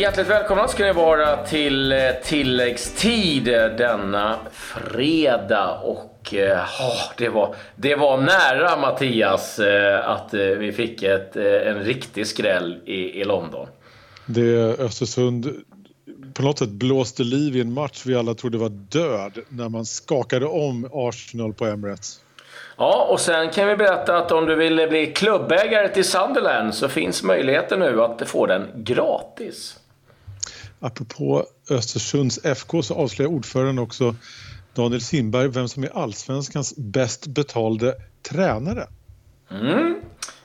Hjärtligt välkomna ska ni vara till eh, tilläggstid denna fredag. Och oh, det, var, det var nära Mattias eh, att vi fick ett, en riktig skräll i, i London. Det Östersund på något sätt blåste liv i en match vi alla trodde var död när man skakade om Arsenal på Emirates. Ja, och sen kan vi berätta att om du vill bli klubbägare till Sunderland så finns möjligheten nu att få den gratis. Apropå Östersunds FK så avslöjar ordföranden också Daniel Simberg vem som är allsvenskans bäst betalde tränare. Mm.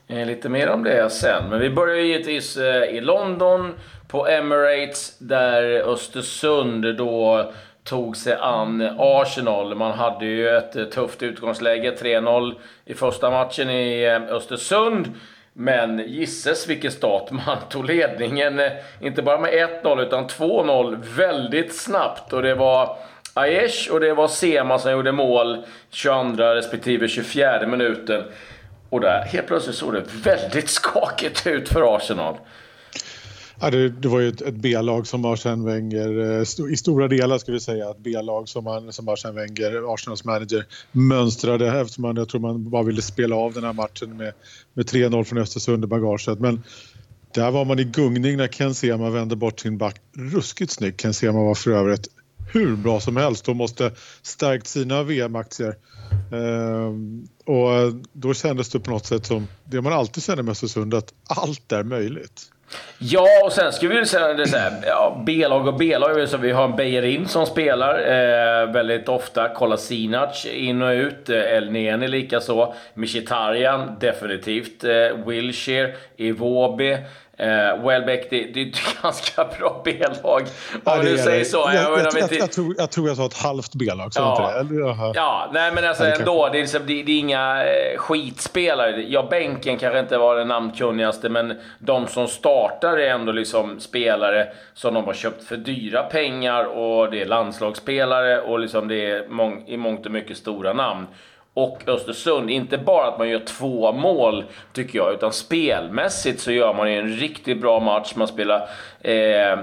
Eh, lite mer om det sen. Men vi börjar givetvis eh, i London på Emirates där Östersund då tog sig an Arsenal. Man hade ju ett eh, tufft utgångsläge, 3-0 i första matchen i Östersund. Men gisses vilken start. Man tog ledningen, inte bara med 1-0 utan 2-0 väldigt snabbt. Och det var Aiesh och det var Sema som gjorde mål 22 respektive 24 minuten. Och där helt plötsligt såg det väldigt skakigt ut för Arsenal. Ja, det, det, var ju ett, ett B-lag som Arsene Wenger, eh, st i stora delar ska vi säga, ett B-lag som, han, som Arsene Wenger, Arsenals manager, mönstrade eftersom man, jag tror man bara ville spela av den här matchen med, med 3-0 från Östersund i bagaget. Men där var man i gungning när Ken Sema vände bort sin back. Ruskigt snyggt. Ken Sema var för övrigt hur bra som helst och måste stärkt sina VM-aktier. Ehm, och då kändes det på något sätt som det man alltid känner med Östersund, att allt är möjligt. Ja, och sen skulle vi säga det så här, ja, B-lag och B-lag. Så vi har en Beijerin som spelar eh, väldigt ofta. Kolasinac in och ut. Eh, El Neni likaså. Mkhitaryan definitivt. Eh, Wilshire, Iwobi. Eh, Welbeck, det, det är ett ganska bra B-lag. Om ja, du säger så. Jag, jag, jag, jag, jag, tror, jag tror jag sa ett halvt B-lag, ja. inte det? Ja, nej men alltså ändå. Det är, liksom, det, det är inga eh, skitspelare. Ja, bänken kanske inte var den namnkunnigaste, men de som startar är ändå liksom spelare som de har köpt för dyra pengar och det är landslagsspelare och liksom det är mång, i mångt och mycket stora namn och Östersund. Inte bara att man gör två mål, tycker jag, utan spelmässigt så gör man en riktigt bra match. Man spelar eh, eh,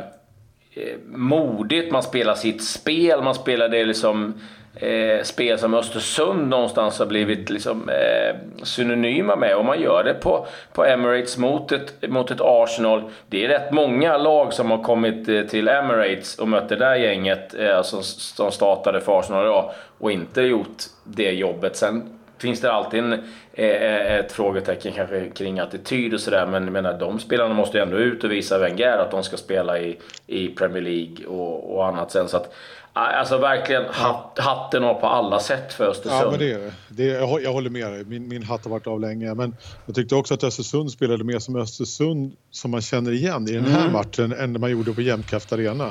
modigt, man spelar sitt spel, man spelar det liksom eh, spel som Östersund någonstans har blivit liksom, eh, synonyma med. Och man gör det på, på Emirates mot ett, mot ett Arsenal. Det är rätt många lag som har kommit eh, till Emirates och mött det där gänget eh, som, som startade för Arsenal idag och inte gjort det jobbet. Sen finns det alltid en, eh, ett frågetecken kanske kring attityd och sådär. Men jag menar, de spelarna måste ju ändå ut och visa Wenger att de ska spela i, i Premier League och, och annat sen. Så att, Alltså verkligen hat, hatten av på alla sätt för Östersund. Ja, men det är det. det är, jag håller med dig. Min, min hatt har varit av länge. Men jag tyckte också att Östersund spelade mer som Östersund som man känner igen i den här mm. matchen än man gjorde på Jämtkraft Arena.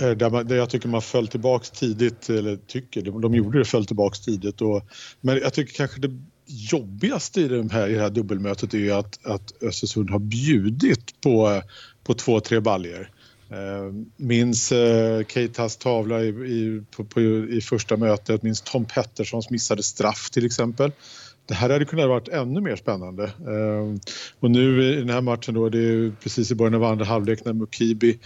Eh, där, man, där jag tycker man föll tillbaks tidigt, eller tycker, de, de gjorde det, föll tillbaks tidigt. Och, men jag tycker kanske det jobbigaste i, de här, i det här dubbelmötet är att, att Östersund har bjudit på, på två, tre baljer. Eh, minns eh, Keitas tavla i, i, på, på, i första mötet, minns Tom Petterssons missade straff till exempel. Det här hade kunnat varit ännu mer spännande. Eh, och nu i den här matchen då, det är precis i början av andra halvlek när Mukibi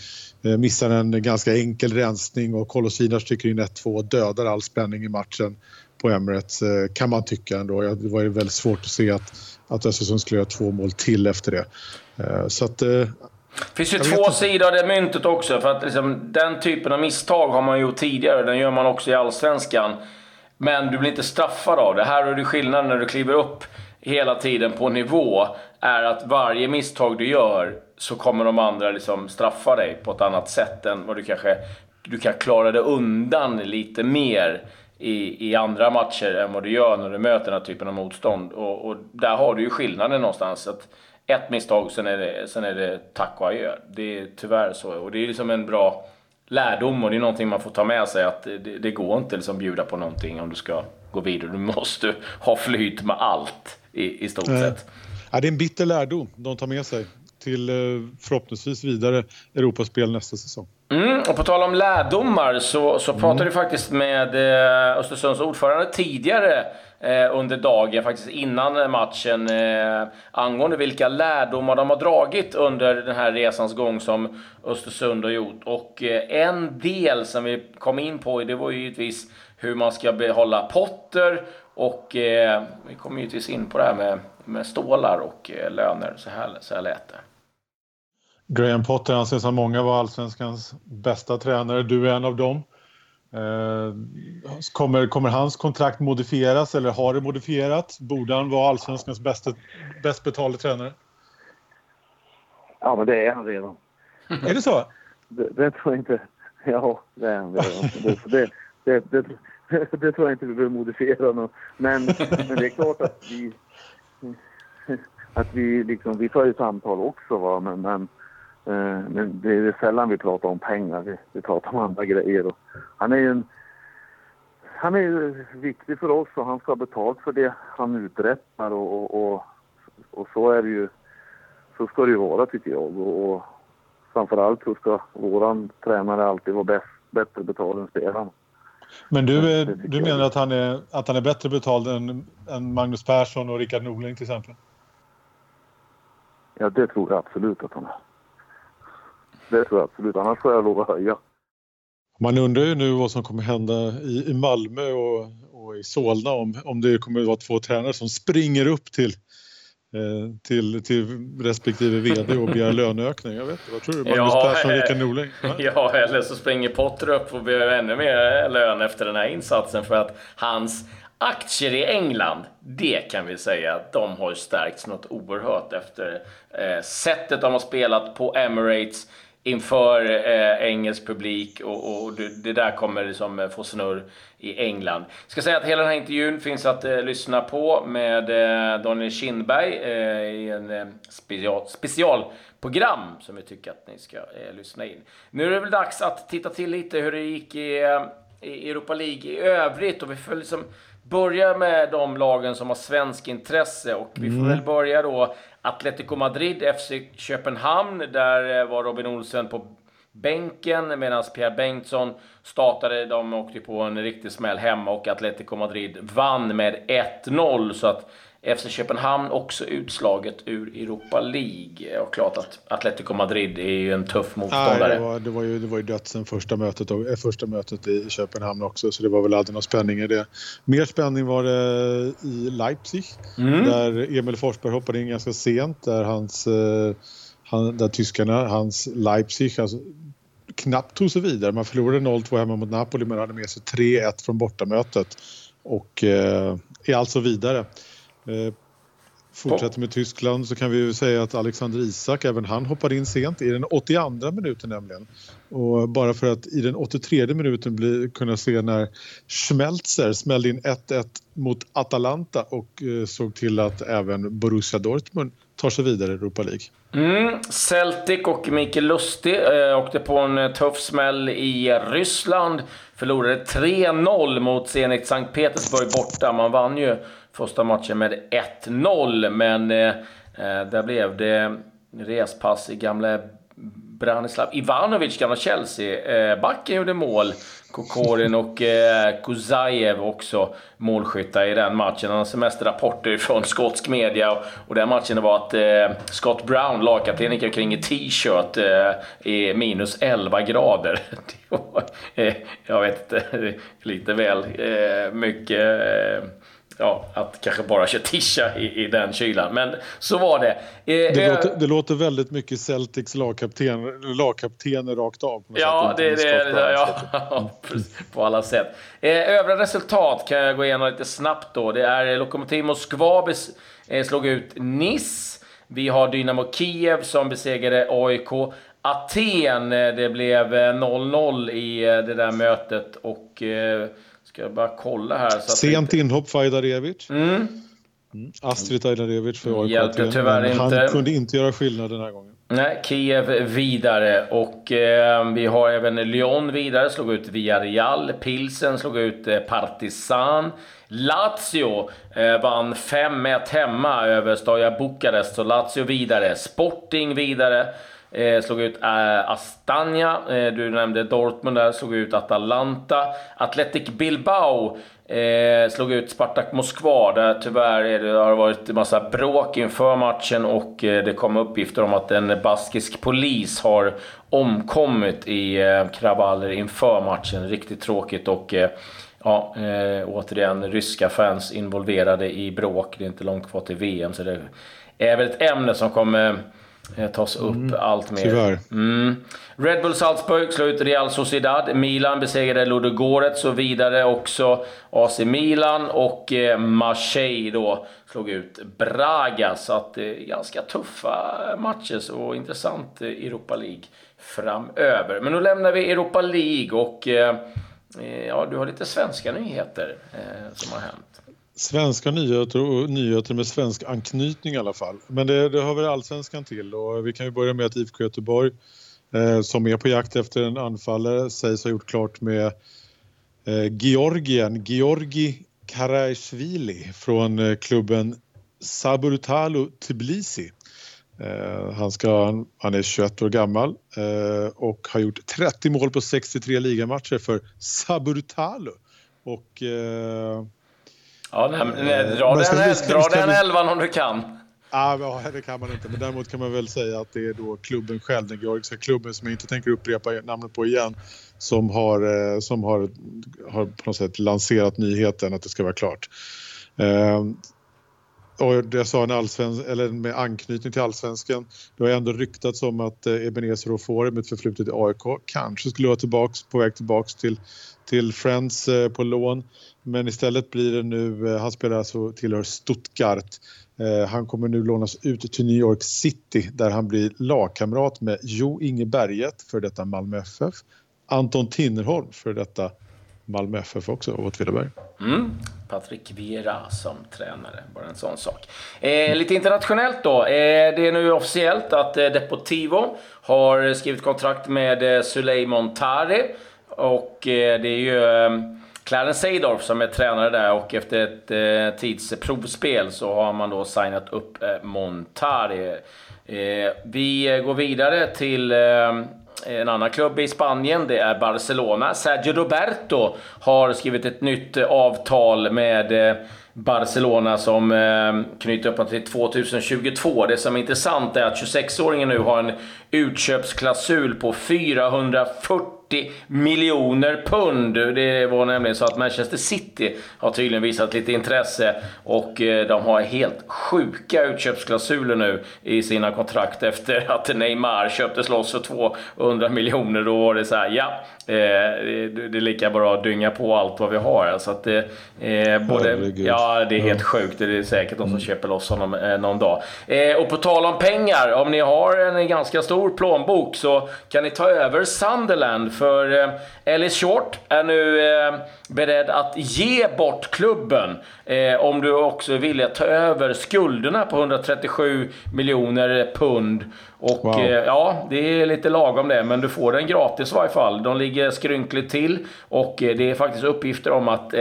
eh, missar en ganska enkel rensning och Kolosinac trycker in 1-2 och dödar all spänning i matchen på Emirates eh, kan man tycka ändå. Det var ju väldigt svårt att se att, att Östersund skulle göra två mål till efter det. Eh, så att det finns ju två sidor av det myntet också. För att liksom, den typen av misstag har man gjort tidigare. Den gör man också i Allsvenskan. Men du blir inte straffad av det. Här är det skillnaden när du kliver upp hela tiden på nivå. Är att varje misstag du gör så kommer de andra liksom straffa dig på ett annat sätt än vad du kanske... Du kan klara dig undan lite mer i, i andra matcher än vad du gör när du möter den här typen av motstånd. Och, och där har du ju skillnaden någonstans. Att ett misstag, sen är det, sen är det tack och adjö. Det är tyvärr så. Och det är liksom en bra lärdom och det är någonting man får ta med sig att det, det går inte liksom bjuda på någonting om du ska gå vidare. Du måste ha flyt med allt i, i stort äh, sett. Ja, det är en bitter lärdom de tar med sig till eh, förhoppningsvis vidare Europaspel nästa säsong. Mm, och på tal om lärdomar så, så pratade mm. vi faktiskt med eh, Östersunds ordförande tidigare Eh, under dagen, faktiskt innan matchen, eh, angående vilka lärdomar de har dragit under den här resans gång som Östersund har gjort. Och eh, en del som vi kom in på, det var ju givetvis hur man ska behålla Potter och eh, vi kom givetvis in på det här med, med stålar och eh, löner. Så här, så här lät det. Graham Potter anses av många vara allsvenskans bästa tränare. Du är en av dem. Eh, kommer, kommer hans kontrakt modifieras eller har det modifierats? Borde han vara allsvenskans bästa, bäst betalde tränare? Ja, men det är han redan. Är det så? Det, det tror jag inte. Ja, det är han redan. Det, det, det, det, tror jag inte vi behöver modifiera. Men, men det är klart att vi... Att vi liksom, vi för ju samtal också va, men, men men det är sällan vi pratar om pengar, vi, vi pratar om andra grejer. Och han är ju en, han är viktig för oss och han ska ha betalt för det han uträttar och, och, och, och så är det ju, så ska det ju vara tycker jag. Och, och framförallt så ska våran tränare alltid vara bäst, bättre betald än spelarna. Men du, du menar att han, är, att han är bättre betald än, än Magnus Persson och Rickard Norling till exempel? Ja, det tror jag absolut att han är. Det tror jag absolut. Annars får jag lov att höja. Man undrar ju nu vad som kommer hända i, i Malmö och, och, i Solna om, om det kommer att vara två tränare som springer upp till, eh, till, till respektive VD och begär löneökning. Jag vet inte, vad tror du? Magnus ja, Persson, Rickard Norling? Ja. ja, eller så springer Potter upp och begär ännu mer lön efter den här insatsen för att hans aktier i England, det kan vi säga att de har stärkts något oerhört efter eh, sättet de har spelat på Emirates inför eh, engelsk publik och, och det, det, där kommer liksom eh, få snurr i England. Jag ska säga att hela den här intervjun finns att eh, lyssna på med eh, Daniel Kindberg eh, i en eh, special, specialprogram som vi tycker att ni ska eh, lyssna in. Nu är det väl dags att titta till lite hur det gick i, i Europa League i övrigt och vi får liksom börja med de lagen som har svensk intresse och vi får mm. väl börja då Atletico Madrid, FC Köpenhamn. Där eh, var Robin Olsen på bänken medan Pierre Bengtsson startade. De åkte på en riktig smäll hemma och Atletico Madrid vann med 1-0. Så att FC Köpenhamn också utslaget ur Europa League. Och klart att Atletico Madrid är ju en tuff motståndare. Nej, det, var, det, var ju, det var ju dödsen första mötet, och, eh, första mötet i Köpenhamn också, så det var väl aldrig någon spänning i det. Mer spänning var det i Leipzig, mm. där Emil Forsberg hoppade in ganska sent, där hans eh, han, där tyskarna, hans Leipzig, alltså, knappt tog sig vidare. Man förlorade 0-2 hemma mot Napoli men hade med sig 3-1 från bortamötet och eh, är alltså vidare. Eh, fortsätter med Tyskland så kan vi ju säga att Alexander Isak, även han hoppade in sent i den 82 minuten nämligen. Och bara för att i den 83 minuten bli, kunna se när Schmelzer smällde in 1-1 mot Atalanta och eh, såg till att även Borussia Dortmund tar sig vidare i Europa League. Mm. Celtic och Mikael Lustig eh, åkte på en eh, tuff smäll i Ryssland. Förlorade 3-0 mot Zenit Sankt Petersburg borta. Man vann ju första matchen med 1-0, men eh, eh, där blev det respass i gamla Branislav Ivanovic, gamla Chelsea-backen, eh, gjorde mål. Kokorin och eh, Kuzajev också målskyttar i den matchen. Han har semesterrapporter från skotsk media och, och den matchen var att eh, Scott Brown, lagkapten, gick omkring i t-shirt eh, i minus 11 grader. Var, eh, jag vet inte, lite väl eh, mycket eh, ja, att kanske bara köra tisha i, i den kylan. Men så var det. Eh, det, låter, det låter väldigt mycket Celtics lagkapten, lagkaptener rakt av. Ja, det är det. Ja, på alla sätt. Eh, övriga resultat kan jag gå igenom lite snabbt då. Det är Lokomotiv Moskva eh, slog ut Nice. Vi har Dynamo Kiev som besegrade AIK. Aten, eh, det blev 0-0 eh, i eh, det där mötet och Ska jag bara kolla här. Så Sent vi... inhopp Ajdarevic. Mm. Mm. Astrid Ajdarevic för AIK. Hjälpte tyvärr inte. Han kunde inte göra skillnad den här gången. Nej, Kiev vidare och eh, vi har även Lyon vidare, slog ut Villarreal. Pilsen slog ut eh, Partizan. Lazio eh, vann 5-1 hemma över Stoja Bukarest, så Lazio vidare. Sporting vidare eh, slog ut eh, Astana. Eh, du nämnde Dortmund där, slog ut Atalanta. Athletic Bilbao eh, slog ut Spartak Moskva. Där tyvärr är det, har det varit en massa bråk inför matchen och eh, det kom uppgifter om att en baskisk polis har omkommit i eh, kravaller inför matchen. Riktigt tråkigt och eh, Ja, eh, återigen, ryska fans involverade i bråk. Det är inte långt kvar till VM, så det är väl ett ämne som kommer eh, tas upp mm, allt mer. Tyvärr. Mm. Red Bull Salzburg slår ut Real Sociedad. Milan besegrade Ludogorets och vidare också AC Milan och eh, Marseille då slog ut Braga. Så att är ganska tuffa matcher och intressant Europa League framöver. Men nu lämnar vi Europa League och eh, Eh, ja, du har lite svenska nyheter eh, som har hänt. Svenska nyheter och nyheter med svensk anknytning i alla fall. Men det, det hör väl allsvenskan till och vi kan ju börja med att IFK Göteborg eh, som är på jakt efter en anfallare sägs ha gjort klart med eh, Georgien, Georgi Karajsvili från eh, klubben Saburtalo Tbilisi. Eh, han, ska, han är 21 år gammal eh, och har gjort 30 mål på 63 ligamatcher för Saburtalo. Och... Eh, Eh, ja, nej, nej, dra den, vi, dra den elvan om du kan. Ja, det kan man inte. Men däremot kan man väl säga att det är då klubben själv, den georgiska klubben som jag inte tänker upprepa namnet på igen, som har, som har, har på något sätt lanserat nyheten att det ska vara klart. Och det sa en allsvensk, eller med anknytning till allsvenskan. Det har ändå ryktats om att eh, Ebenezer Ofori med ett förflutet i AIK kanske skulle vara tillbaks, på väg tillbaks till, till Friends eh, på lån. Men istället blir det nu, eh, han spelar alltså tillhör Stuttgart. Eh, han kommer nu lånas ut till New York City där han blir lagkamrat med Jo Inge Berget för detta Malmö FF. Anton Tinnerholm för detta Malmö FF också, och Åtvidaberg. Mm. Patrik Vera som tränare, bara en sån sak. Eh, lite internationellt då. Eh, det är nu officiellt att eh, Deportivo har skrivit kontrakt med eh, Suleiman Tari. Och eh, det är ju eh, Clarence Seydorf som är tränare där och efter ett eh, tids provspel så har man då signat upp eh, Montari. Eh, vi går vidare till eh, en annan klubb i Spanien, det är Barcelona. Sergio Roberto har skrivit ett nytt avtal med eh, Barcelona som eh, knyter upp till 2022. Det som är intressant är att 26-åringen nu har en utköpsklausul på 440 40 miljoner pund. Det var nämligen så att Manchester City har tydligen visat lite intresse och eh, de har helt sjuka utköpsklausuler nu i sina kontrakt efter att Neymar köptes loss för 200 miljoner. Då var det så här, ja, eh, det är lika bra att dynga på allt vad vi har. Så att det, eh, både, ja, det är helt sjukt. Det är säkert de som köper loss honom någon dag. Och på tal om pengar, om ni har en ganska stor plånbok så kan ni ta över Sunderland för eh, Ellis Short är nu eh, beredd att ge bort klubben eh, om du också är villig att ta över skulderna på 137 miljoner pund. Och wow. ja, det är lite lagom det, men du får den gratis i varje fall. De ligger skrynkligt till och det är faktiskt uppgifter om att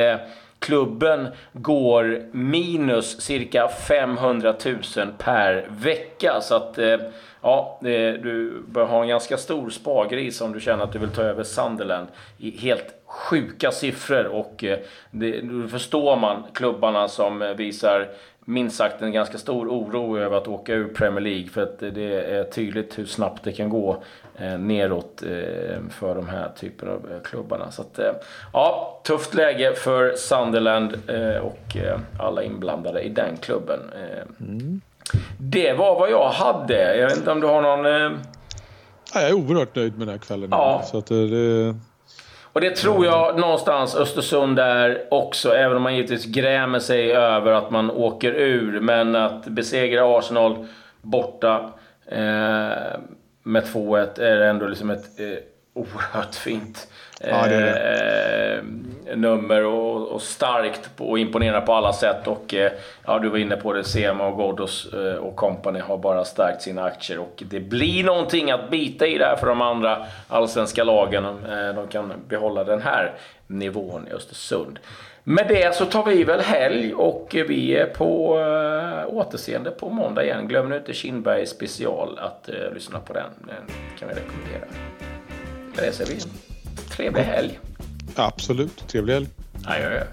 klubben går minus cirka 500 000 per vecka. Så att eh, Ja, du bör ha en ganska stor spargris om du känner att du vill ta över Sunderland. I helt sjuka siffror och eh, det, då förstår man klubbarna som eh, visar minst sagt en ganska stor oro över att åka ur Premier League. För att det är tydligt hur snabbt det kan gå eh, neråt eh, för de här typerna av klubbarna. Så att, ja, tufft läge för Sunderland och alla inblandade i den klubben. Mm. Det var vad jag hade. Jag vet inte om du har någon... Eh... Jag är oerhört nöjd med den här kvällen. Ja. Så att det... Och det tror jag någonstans Östersund är också, även om man givetvis grämer sig över att man åker ur. Men att besegra Arsenal borta eh, med 2-1 är ändå liksom ett eh, oerhört fint ja, det det. Eh, nummer och, och, starkt och imponerar på alla sätt. Och eh, ja, du var inne på det, Sema och Ghoddos eh, och company har bara stärkt sina aktier och det blir någonting att bita i där för de andra allsvenska lagen. De kan behålla den här nivån i Östersund. Med det så tar vi väl helg och vi är på äh, återseende på måndag igen. Glöm nu inte Kindberg special att äh, lyssna på den. Den kan vi rekommendera. Säger vi trevlig helg. Absolut, trevlig helg. Adjö.